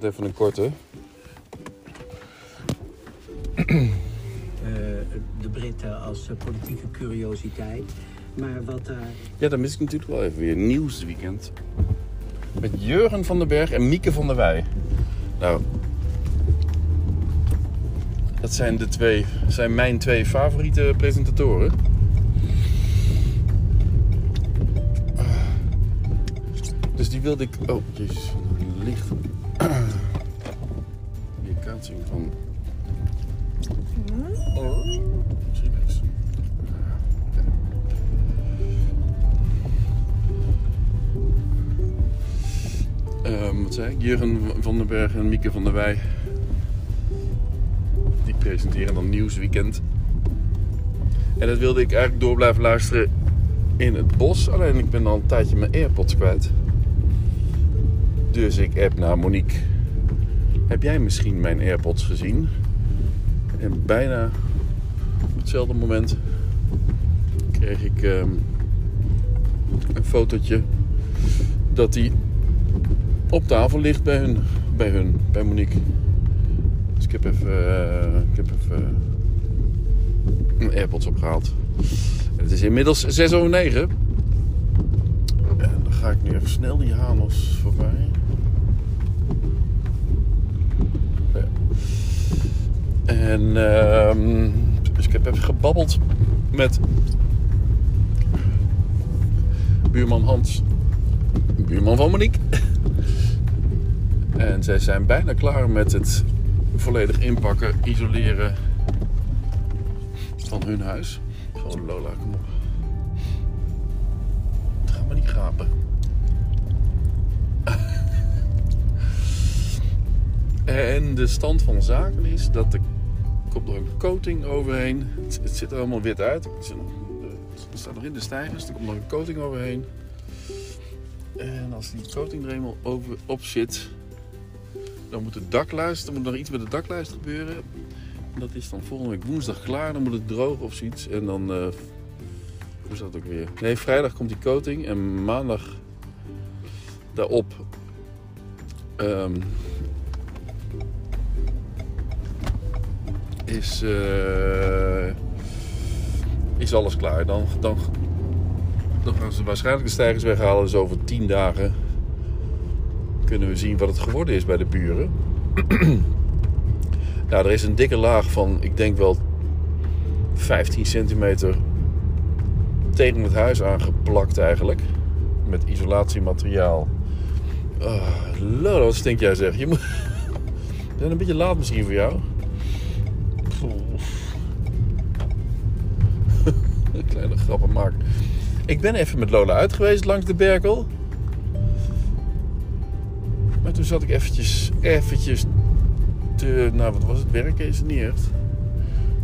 wordt even een korte. Eh, de Britten als eh, politieke curiositeit. Maar wat daar. Ja, dan mis ik natuurlijk wel even weer nieuwsweekend. Met Jurgen van den Berg en Mieke van der Wij. Nou, dat zijn, de twee, zijn mijn twee favoriete presentatoren. Dus die wilde ik... Oh, jezus. Licht. Weerkaatsing van... Oh, misschien niks. Ehm, wat zei ik? Jurgen van den Berg en Mieke van der Wij. Die presenteren dan Nieuwsweekend. En dat wilde ik eigenlijk door blijven luisteren in het bos. Alleen ik ben al een tijdje mijn AirPods kwijt. Dus ik app naar Monique. Heb jij misschien mijn AirPods gezien? En bijna op hetzelfde moment kreeg ik ehm, een fotootje dat die op tafel ligt bij hun, bij hun, bij Monique. Dus ik heb even, eh, ik heb even mijn AirPods opgehaald. En het is inmiddels 6 over 9. Ga ik nu even snel die Hanos voorbij. En ehm, dus ik heb even gebabbeld met buurman Hans, buurman van Monique. En zij zijn bijna klaar met het volledig inpakken, isoleren van hun huis. Zo Lola, kom op. Ga maar niet gapen. En de stand van zaken is dat er komt er een coating overheen. Het, ziet er allemaal wit uit. Het Het staat nog in de stijgers. Er komt nog een coating overheen. En als die coating er eenmaal over, op zit, dan moet het dakluist, dan moet nog iets met de dakluist gebeuren. En dat is dan volgende week woensdag klaar. Dan moet het droog of zoiets. En dan, eh, hoe is dat ook weer? Nee, vrijdag komt die coating. En maandag daarop ehm, is, eh, is alles klaar. Dan, dan, dan gaan ze waarschijnlijk de stijgers weghalen. Dus over 10 dagen kunnen we zien wat het geworden is bij de buren. nou, er is een dikke laag van, ik denk wel 15 centimeter tegen het huis aangeplakt eigenlijk. Met isolatiemateriaal. Lolo, wat stink jij zeg. Je moet... Een beetje laat misschien voor jou. Kleine grappen maken. Ik ben even met Lola uit geweest langs de Berkel. Maar toen zat ik eventjes, eventjes te, nou wat was het, werken is het niet echt.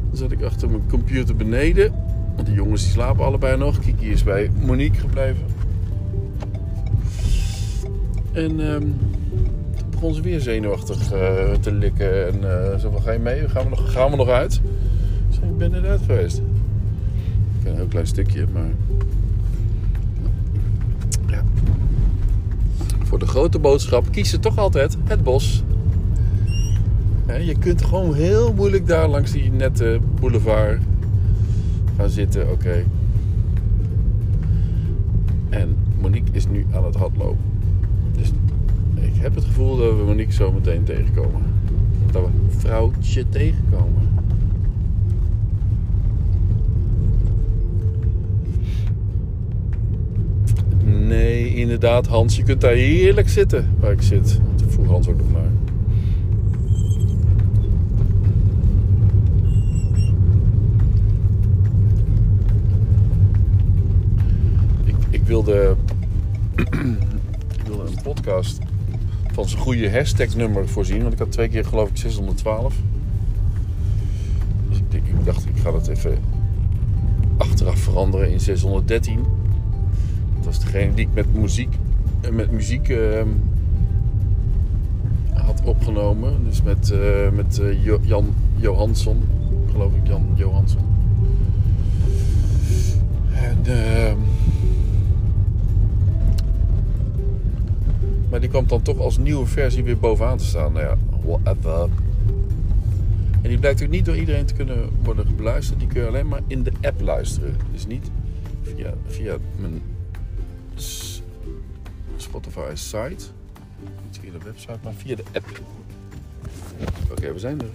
Dan zat ik achter mijn computer beneden. Want die jongens die slapen allebei nog. Kiki is bij Monique gebleven. En ehm, begon ze weer zenuwachtig eh, te likken. En eh zo ga je mee? Gaan we nog, gaan we nog uit? Ik ben net uit geweest. Ik een heel klein stukje, maar... Ja. Voor de grote boodschap kies ze toch altijd het bos. Hè, je kunt gewoon heel moeilijk daar langs die nette boulevard gaan zitten. Oké. En Monique is nu aan het hardlopen. Dus heb het gevoel dat we Monique zo meteen tegenkomen. Dat we vrouwtje tegenkomen. Nee, inderdaad, Hans. Je kunt daar heerlijk zitten waar ik zit. Want vroeg Hans ook nog naar. Ik, ik wilde. ik wilde een podcast van zijn goede hashtag-nummer voorzien. Want ik had twee keer, geloof ik, 612. Dus ik, dacht, ik ga dat even achteraf veranderen in 613. Dat was degene die ik met muziek, eh, met muziek ehm, had opgenomen. Dus met, eh, met eh, Jan Johansson, geloof ik, Jan Johansson. En, die kwam dan toch als nieuwe versie weer bovenaan te staan. Nou ja, whatever. En die blijkt ook niet door iedereen te kunnen worden beluisterd. Die kun je alleen maar in de app luisteren. Dus niet via, via mijn Spotify site. Niet via de website, maar via de app. Oké, we zijn er.